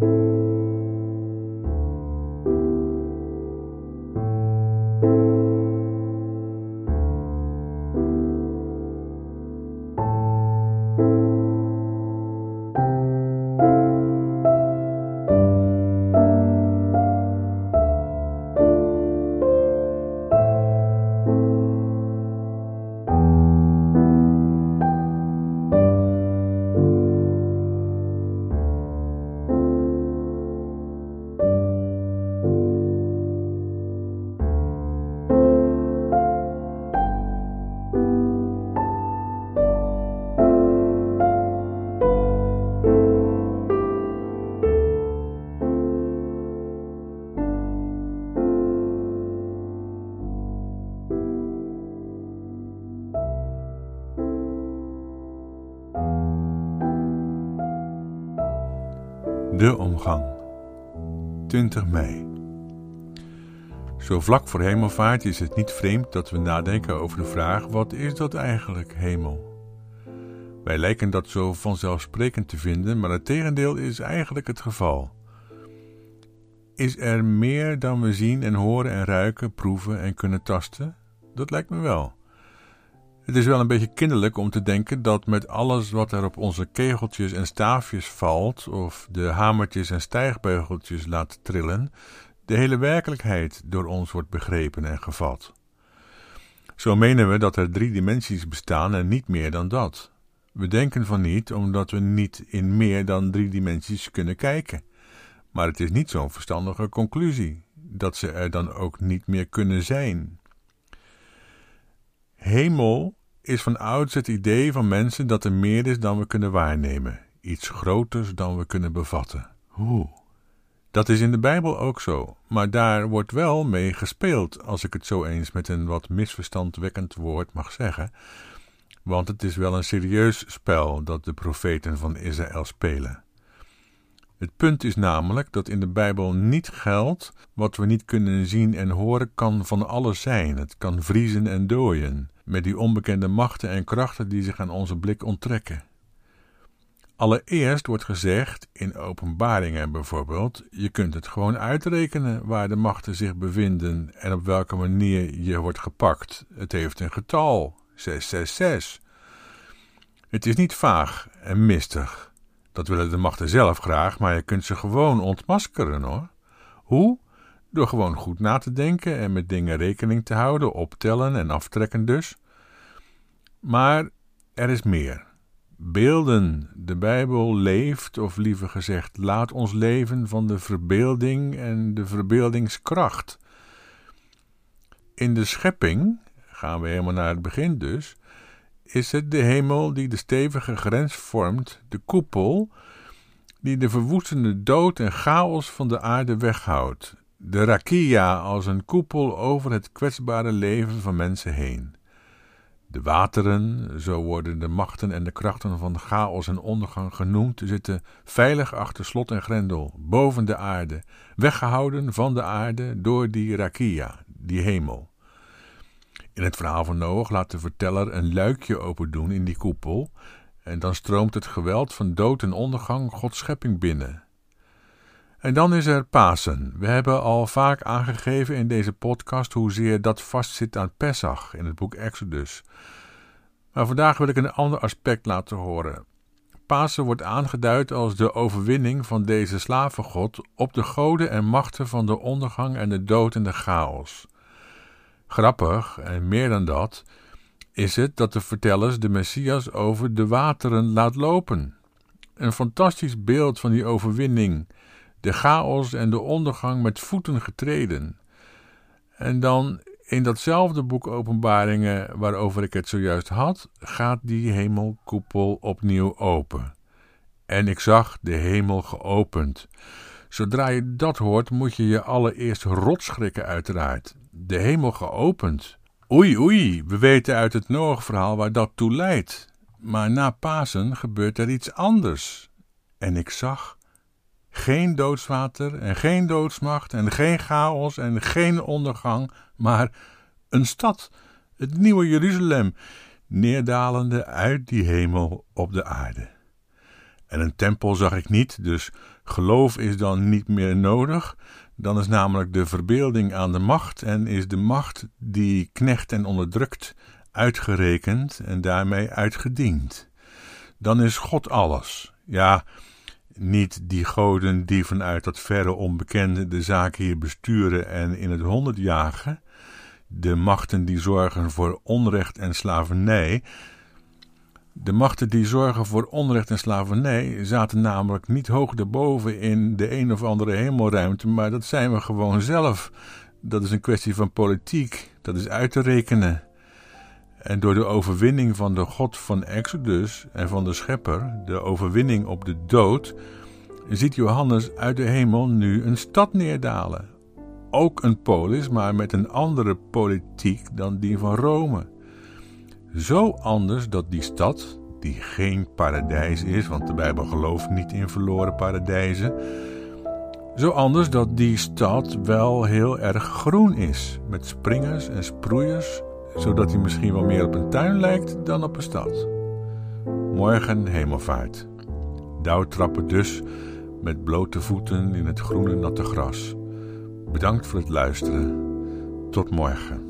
you De omgang. 20 mei. Zo vlak voor hemelvaart is het niet vreemd dat we nadenken over de vraag: wat is dat eigenlijk, hemel? Wij lijken dat zo vanzelfsprekend te vinden, maar het tegendeel is eigenlijk het geval. Is er meer dan we zien en horen en ruiken, proeven en kunnen tasten? Dat lijkt me wel. Het is wel een beetje kinderlijk om te denken dat met alles wat er op onze kegeltjes en staafjes valt, of de hamertjes en stijgbeugeltjes laat trillen, de hele werkelijkheid door ons wordt begrepen en gevat. Zo menen we dat er drie dimensies bestaan en niet meer dan dat. We denken van niet omdat we niet in meer dan drie dimensies kunnen kijken. Maar het is niet zo'n verstandige conclusie dat ze er dan ook niet meer kunnen zijn. Hemel is van ouds het idee van mensen dat er meer is dan we kunnen waarnemen, iets groters dan we kunnen bevatten. Hoe? Dat is in de Bijbel ook zo, maar daar wordt wel mee gespeeld, als ik het zo eens met een wat misverstandwekkend woord mag zeggen, want het is wel een serieus spel dat de profeten van Israël spelen. Het punt is namelijk dat in de Bijbel niet geldt wat we niet kunnen zien en horen kan van alles zijn. Het kan vriezen en dooien, met die onbekende machten en krachten die zich aan onze blik onttrekken. Allereerst wordt gezegd, in openbaringen bijvoorbeeld, je kunt het gewoon uitrekenen waar de machten zich bevinden en op welke manier je wordt gepakt. Het heeft een getal, 666. Het is niet vaag en mistig. Dat willen de machten zelf graag, maar je kunt ze gewoon ontmaskeren hoor. Hoe? Door gewoon goed na te denken en met dingen rekening te houden, optellen en aftrekken dus. Maar er is meer. Beelden. De Bijbel leeft, of liever gezegd, laat ons leven van de verbeelding en de verbeeldingskracht. In de schepping, gaan we helemaal naar het begin dus, is het de hemel die de stevige grens vormt, de koepel, die de verwoestende dood en chaos van de aarde weghoudt, de rakia als een koepel over het kwetsbare leven van mensen heen. De wateren, zo worden de machten en de krachten van chaos en ondergang genoemd, zitten veilig achter slot en grendel, boven de aarde, weggehouden van de aarde door die rakia, die hemel. In het verhaal van Noach laat de verteller een luikje open doen in die koepel, en dan stroomt het geweld van dood en ondergang Gods schepping binnen. En dan is er Pasen. We hebben al vaak aangegeven in deze podcast hoezeer dat vastzit aan Pesach in het boek Exodus. Maar vandaag wil ik een ander aspect laten horen. Pasen wordt aangeduid als de overwinning van deze slavengod op de goden en machten van de ondergang en de dood en de chaos. Grappig, en meer dan dat, is het dat de vertellers de Messias over de wateren laat lopen. Een fantastisch beeld van die overwinning, de chaos en de ondergang met voeten getreden. En dan in datzelfde boek Openbaringen, waarover ik het zojuist had, gaat die hemelkoepel opnieuw open. En ik zag de hemel geopend. Zodra je dat hoort, moet je je allereerst rotschrikken, uiteraard de hemel geopend. Oei, oei, we weten uit het Noach-verhaal waar dat toe leidt. Maar na Pasen gebeurt er iets anders. En ik zag geen doodswater en geen doodsmacht en geen chaos en geen ondergang, maar een stad, het nieuwe Jeruzalem, neerdalende uit die hemel op de aarde. En een tempel zag ik niet, dus geloof is dan niet meer nodig. Dan is namelijk de verbeelding aan de macht en is de macht die knecht en onderdrukt uitgerekend en daarmee uitgediend. Dan is God alles. Ja, niet die goden die vanuit dat verre onbekende de zaak hier besturen en in het honderd jagen, de machten die zorgen voor onrecht en slavernij. De machten die zorgen voor onrecht en slavernij zaten namelijk niet hoog daarboven in de een of andere hemelruimte, maar dat zijn we gewoon zelf. Dat is een kwestie van politiek, dat is uit te rekenen. En door de overwinning van de God van Exodus en van de Schepper, de overwinning op de dood, ziet Johannes uit de hemel nu een stad neerdalen. Ook een polis, maar met een andere politiek dan die van Rome. Zo anders dat die stad, die geen paradijs is, want de Bijbel gelooft niet in verloren paradijzen, zo anders dat die stad wel heel erg groen is, met springers en sproeiers zodat hij misschien wel meer op een tuin lijkt dan op een stad. Morgen hemelvaart. Douwtrappen dus met blote voeten in het groene natte gras. Bedankt voor het luisteren. Tot morgen.